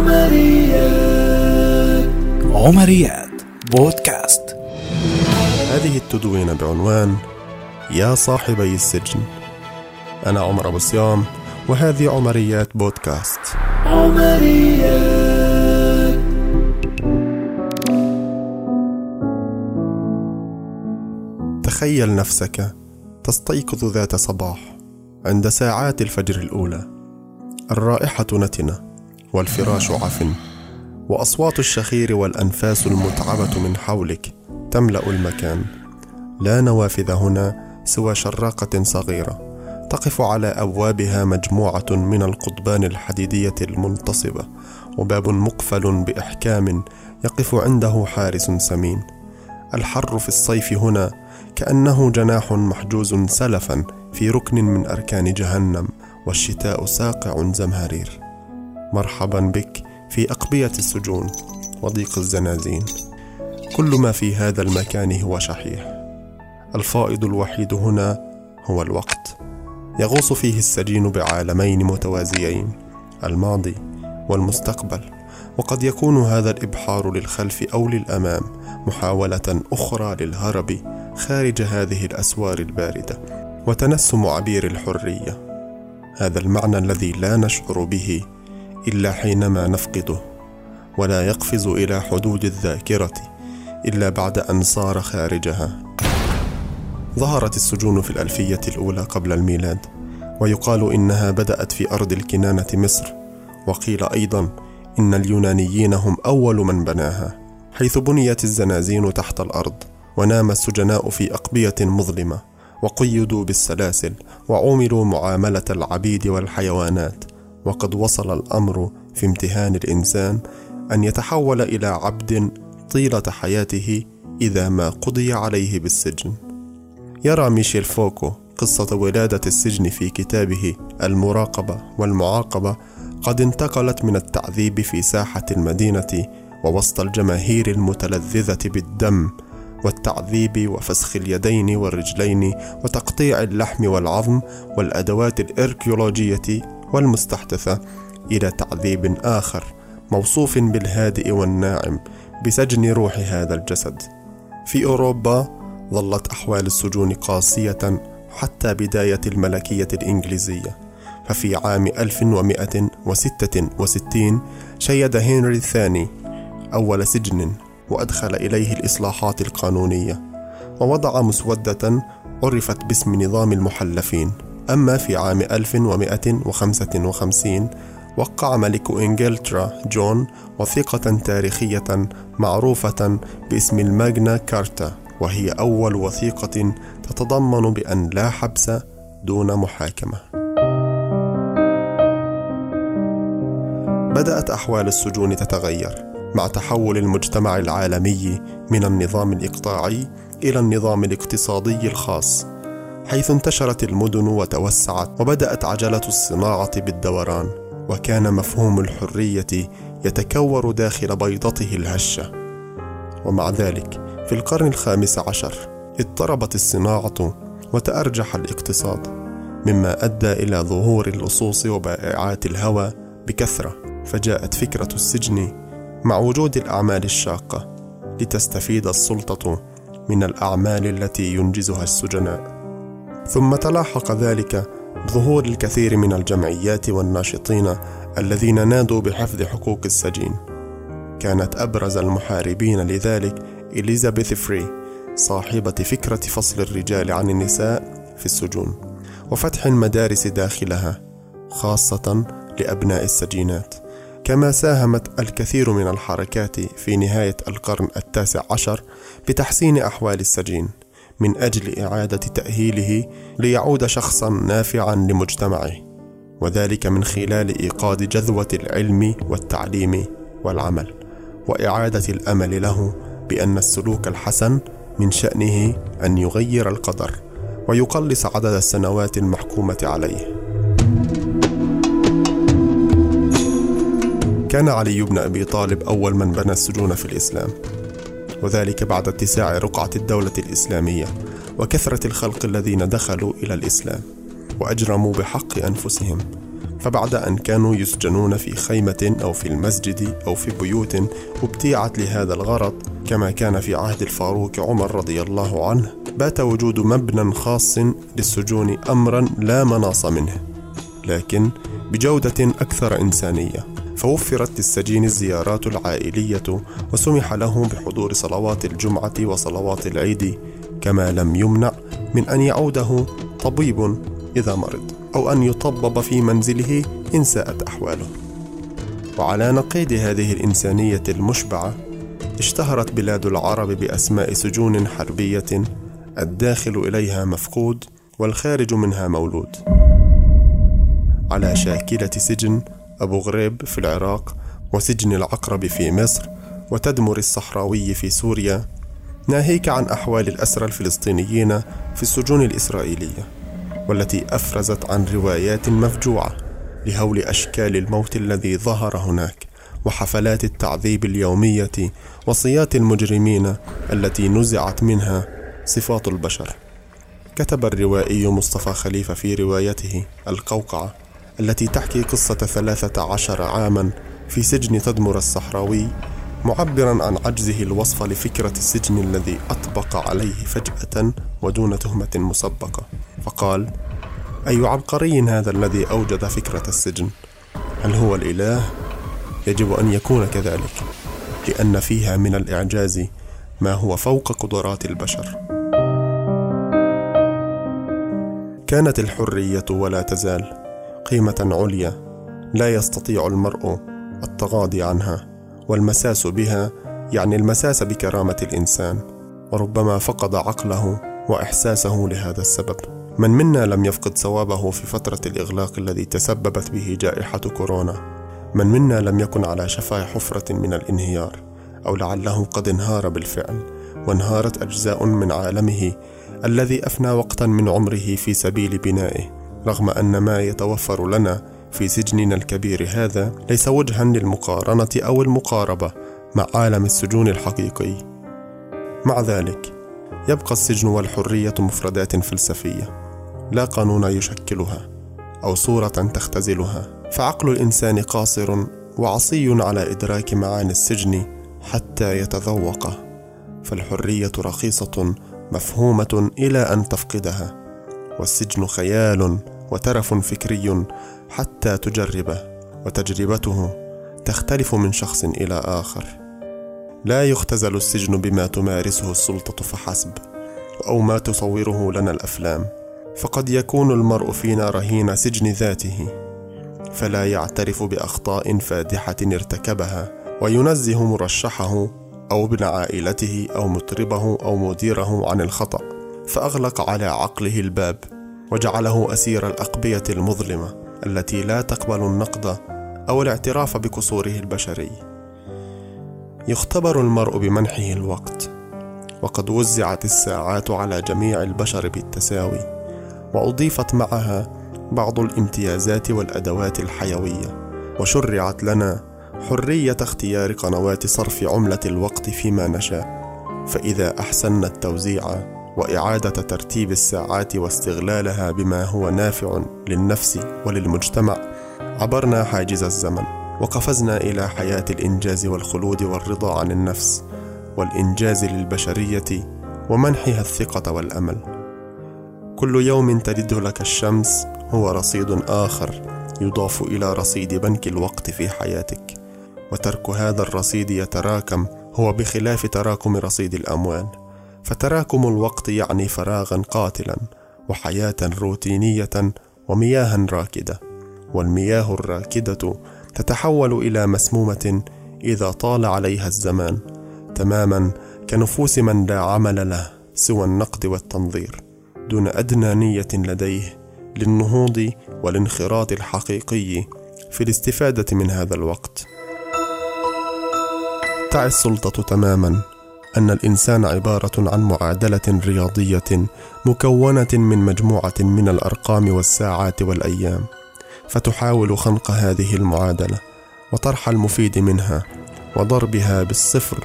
عمريات. عمريات. بودكاست. هذه التدوينة بعنوان يا صاحبي السجن. أنا عمر أبو صيام وهذه عمريات بودكاست. عمريات. تخيل نفسك تستيقظ ذات صباح عند ساعات الفجر الأولى. الرائحة نتنة. والفراش عفن وأصوات الشخير والأنفاس المتعبة من حولك تملأ المكان. لا نوافذ هنا سوى شراقة صغيرة تقف على أبوابها مجموعة من القضبان الحديدية المنتصبة وباب مقفل بإحكام يقف عنده حارس سمين. الحر في الصيف هنا كأنه جناح محجوز سلفا في ركن من أركان جهنم والشتاء ساقع زمهرير. مرحبا بك في أقبية السجون وضيق الزنازين. كل ما في هذا المكان هو شحيح. الفائض الوحيد هنا هو الوقت. يغوص فيه السجين بعالمين متوازيين الماضي والمستقبل. وقد يكون هذا الإبحار للخلف أو للأمام محاولة أخرى للهرب خارج هذه الأسوار الباردة وتنسم عبير الحرية. هذا المعنى الذي لا نشعر به إلا حينما نفقده ولا يقفز إلى حدود الذاكرة إلا بعد أن صار خارجها. ظهرت السجون في الألفية الأولى قبل الميلاد ويقال إنها بدأت في أرض الكنانة مصر وقيل أيضا إن اليونانيين هم أول من بناها حيث بنيت الزنازين تحت الأرض ونام السجناء في أقبية مظلمة وقيدوا بالسلاسل وعوملوا معاملة العبيد والحيوانات. وقد وصل الأمر في امتهان الإنسان أن يتحول إلى عبد طيلة حياته إذا ما قضي عليه بالسجن. يرى ميشيل فوكو قصة ولادة السجن في كتابه المراقبة والمعاقبة قد انتقلت من التعذيب في ساحة المدينة ووسط الجماهير المتلذذة بالدم والتعذيب وفسخ اليدين والرجلين وتقطيع اللحم والعظم والأدوات الإركيولوجية والمستحدثة إلى تعذيب آخر موصوف بالهادئ والناعم بسجن روح هذا الجسد. في أوروبا ظلت أحوال السجون قاسية حتى بداية الملكية الإنجليزية. ففي عام 1166 شيد هنري الثاني أول سجن وأدخل إليه الإصلاحات القانونية ووضع مسودة عرفت باسم نظام المحلفين. أما في عام 1155 وقع ملك إنجلترا جون وثيقة تاريخية معروفة باسم الماغنا كارتا وهي أول وثيقة تتضمن بأن لا حبس دون محاكمة. بدأت أحوال السجون تتغير مع تحول المجتمع العالمي من النظام الإقطاعي إلى النظام الاقتصادي الخاص، حيث انتشرت المدن وتوسعت وبدأت عجلة الصناعة بالدوران، وكان مفهوم الحرية يتكور داخل بيضته الهشة. ومع ذلك في القرن الخامس عشر اضطربت الصناعة وتأرجح الاقتصاد مما أدى إلى ظهور اللصوص وبائعات الهوى بكثرة فجاءت فكرة السجن مع وجود الأعمال الشاقة لتستفيد السلطة من الأعمال التي ينجزها السجناء ثم تلاحق ذلك بظهور الكثير من الجمعيات والناشطين الذين نادوا بحفظ حقوق السجين. كانت أبرز المحاربين لذلك إليزابيث فري صاحبة فكرة فصل الرجال عن النساء في السجون وفتح المدارس داخلها خاصة لأبناء السجينات. كما ساهمت الكثير من الحركات في نهاية القرن التاسع عشر بتحسين أحوال السجين. من أجل إعادة تأهيله ليعود شخصا نافعا لمجتمعه وذلك من خلال إيقاد جذوة العلم والتعليم والعمل وإعادة الأمل له بأن السلوك الحسن من شأنه أن يغير القدر ويقلص عدد السنوات المحكومة عليه. كان علي بن أبي طالب أول من بنى السجون في الإسلام، وذلك بعد اتساع رقعة الدولة الإسلامية وكثرة الخلق الذين دخلوا إلى الإسلام وأجرموا بحق أنفسهم فبعد أن كانوا يسجنون في خيمة أو في المسجد أو في بيوت ابتيعت لهذا الغرض كما كان في عهد الفاروق عمر رضي الله عنه بات وجود مبنى خاص للسجون أمرا لا مناص منه لكن بجودة أكثر إنسانية. فوفرت للسجين الزيارات العائلية وسمح له بحضور صلوات الجمعة وصلوات العيد كما لم يمنع من أن يعوده طبيب إذا مرض أو أن يطبب في منزله إن ساءت أحواله. وعلى نقيض هذه الإنسانية المشبعة اشتهرت بلاد العرب بأسماء سجون حربية الداخل إليها مفقود والخارج منها مولود. على شاكلة سجن أبو غريب في العراق وسجن العقرب في مصر وتدمر الصحراوي في سوريا ناهيك عن أحوال الأسرى الفلسطينيين في السجون الإسرائيلية والتي أفرزت عن روايات مفجوعة لهول أشكال الموت الذي ظهر هناك وحفلات التعذيب اليومية وصيات المجرمين التي نزعت منها صفات البشر. كتب الروائي مصطفى خليفة في روايته القوقعة التي تحكي قصة ثلاثة عشر عاما في سجن تدمر الصحراوي معبرا عن عجزه الوصف لفكرة السجن الذي أطبق عليه فجأة ودون تهمة مسبقة. فقال أي عبقري هذا الذي أوجد فكرة السجن؟ هل هو الإله؟ يجب أن يكون كذلك لأن فيها من الإعجاز ما هو فوق قدرات البشر. كانت الحرية ولا تزال. قيمة عليا لا يستطيع المرء التغاضي عنها والمساس بها يعني المساس بكرامة الإنسان وربما فقد عقله وإحساسه لهذا السبب. من منا لم يفقد صوابه في فترة الإغلاق الذي تسببت به جائحة كورونا؟ من منا لم يكن على شفا حفرة من الانهيار أو لعله قد انهار بالفعل وانهارت أجزاء من عالمه الذي أفنى وقتا من عمره في سبيل بنائه. رغم أن ما يتوفر لنا في سجننا الكبير هذا ليس وجها للمقارنة أو المقاربة مع عالم السجون الحقيقي. مع ذلك، يبقى السجن والحرية مفردات فلسفية، لا قانون يشكلها، أو صورة تختزلها، فعقل الإنسان قاصر وعصي على إدراك معاني السجن حتى يتذوقه، فالحرية رخيصة مفهومة إلى أن تفقدها، والسجن خيال وترف فكري حتى تجربه وتجربته تختلف من شخص إلى آخر. لا يختزل السجن بما تمارسه السلطة فحسب أو ما تصوره لنا الأفلام. فقد يكون المرء فينا رهين سجن ذاته فلا يعترف بأخطاء فادحة ارتكبها وينزه مرشحه أو ابن عائلته أو مطربه أو مديره عن الخطأ فأغلق على عقله الباب. وجعله أسير الأقبية المظلمة التي لا تقبل النقد أو الاعتراف بقصوره البشري. يختبر المرء بمنحه الوقت وقد وزعت الساعات على جميع البشر بالتساوي وأضيفت معها بعض الامتيازات والأدوات الحيوية وشرعت لنا حرية اختيار قنوات صرف عملة الوقت فيما نشاء فإذا احسنا التوزيع وإعادة ترتيب الساعات واستغلالها بما هو نافع للنفس وللمجتمع. عبرنا حاجز الزمن وقفزنا إلى حياة الإنجاز والخلود والرضا عن النفس والإنجاز للبشرية ومنحها الثقة والأمل. كل يوم تلد لك الشمس هو رصيد آخر يضاف إلى رصيد بنك الوقت في حياتك. وترك هذا الرصيد يتراكم هو بخلاف تراكم رصيد الأموال. فتراكم الوقت يعني فراغا قاتلا وحياة روتينية ومياها راكدة. والمياه الراكدة تتحول إلى مسمومة إذا طال عليها الزمان تماما كنفوس من لا عمل له سوى النقد والتنظير دون أدنى نية لديه للنهوض والانخراط الحقيقي في الاستفادة من هذا الوقت. تعي السلطة تماما. أن الإنسان عبارة عن معادلة رياضية مكونة من مجموعة من الأرقام والساعات والأيام فتحاول خنق هذه المعادلة وطرح المفيد منها وضربها بالصفر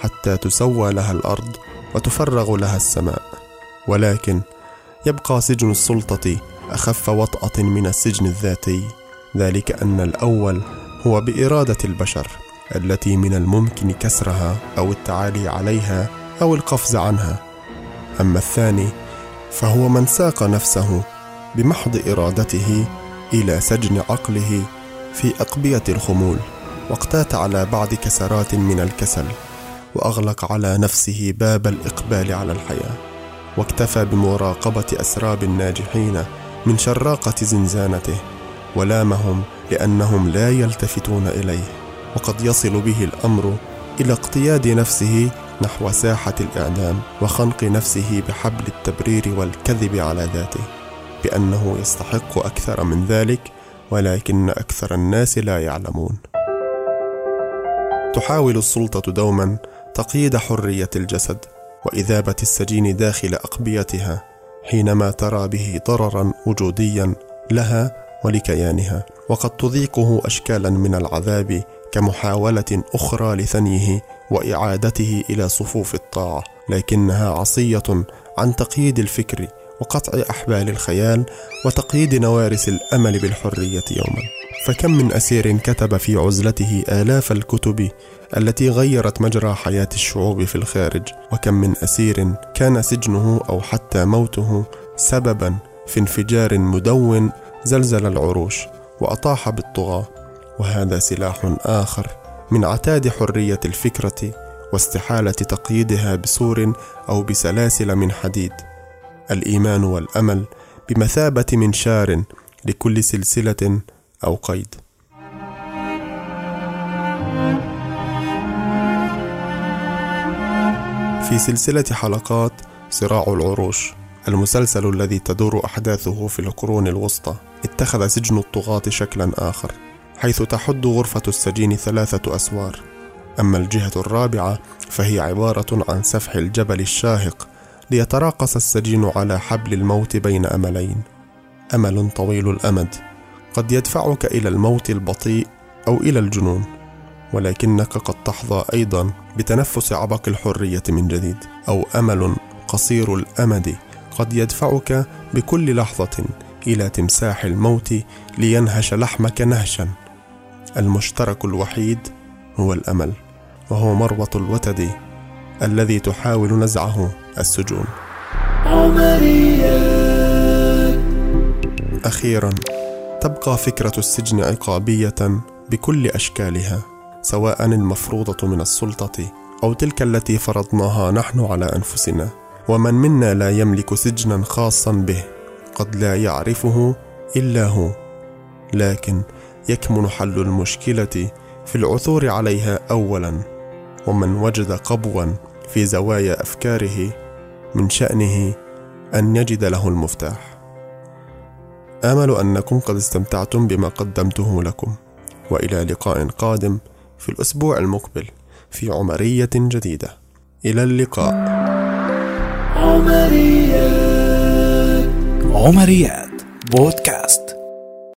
حتى تسوى لها الأرض وتفرغ لها السماء. ولكن يبقى سجن السلطة أخف وطأة من السجن الذاتي ذلك أن الأول هو بإرادة البشر. التي من الممكن كسرها أو التعالي عليها أو القفز عنها. أما الثاني فهو من ساق نفسه بمحض إرادته إلى سجن عقله في أقبية الخمول واقتات على بعض كسرات من الكسل وأغلق على نفسه باب الإقبال على الحياة واكتفى بمراقبة أسراب الناجحين من شراقة زنزانته ولامهم لأنهم لا يلتفتون إليه. وقد يصل به الأمر إلى اقتياد نفسه نحو ساحة الإعدام وخنق نفسه بحبل التبرير والكذب على ذاته بأنه يستحق أكثر من ذلك ولكن أكثر الناس لا يعلمون. تحاول السلطة دوما تقييد حرية الجسد وإذابة السجين داخل أقبيتها حينما ترى به ضررا وجوديا لها ولكيانها وقد تذيقه أشكالا من العذاب كمحاولة أخرى لثنيه وإعادته إلى صفوف الطاعة لكنها عصية عن تقييد الفكر وقطع أحبال الخيال وتقييد نوارس الأمل بالحرية يوما. فكم من أسير كتب في عزلته آلاف الكتب التي غيرت مجرى حياة الشعوب في الخارج وكم من أسير كان سجنه أو حتى موته سببا في انفجار مدون زلزل العروش وأطاح بالطغاة وهذا سلاح آخر من عتاد حرية الفكرة واستحالة تقييدها بسور أو بسلاسل من حديد. الإيمان والأمل بمثابة منشار لكل سلسلة أو قيد. في سلسلة حلقات صراع العروش المسلسل الذي تدور أحداثه في القرون الوسطى اتخذ سجن الطغاة شكلا آخر. حيث تحد غرفة السجين ثلاثة أسوار. أما الجهة الرابعة فهي عبارة عن سفح الجبل الشاهق ليتراقص السجين على حبل الموت بين أملين. أمل طويل الأمد. قد يدفعك إلى الموت البطيء أو إلى الجنون ولكنك قد تحظى أيضا بتنفس عبق الحرية من جديد أو أمل قصير الأمد. قد يدفعك بكل لحظة إلى تمساح الموت لينهش لحمك نهشا. المشترك الوحيد هو الأمل وهو مربط الوتد الذي تحاول نزعه السجون. عمريات أخيرا تبقى فكرة السجن عقابية بكل أشكالها سواء المفروضة من السلطة أو تلك التي فرضناها نحن على أنفسنا. ومن منا لا يملك سجنا خاصا به قد لا يعرفه إلا هو. لكن يكمن حل المشكلة في العثور عليها أولا ومن وجد قبوا في زوايا أفكاره من شأنه أن يجد له المفتاح. آمل أنكم قد استمتعتم بما قدمته لكم وإلى لقاء قادم في الأسبوع المقبل في عمرية جديدة. إلى اللقاء. عمريات. عمريات. بودكاست.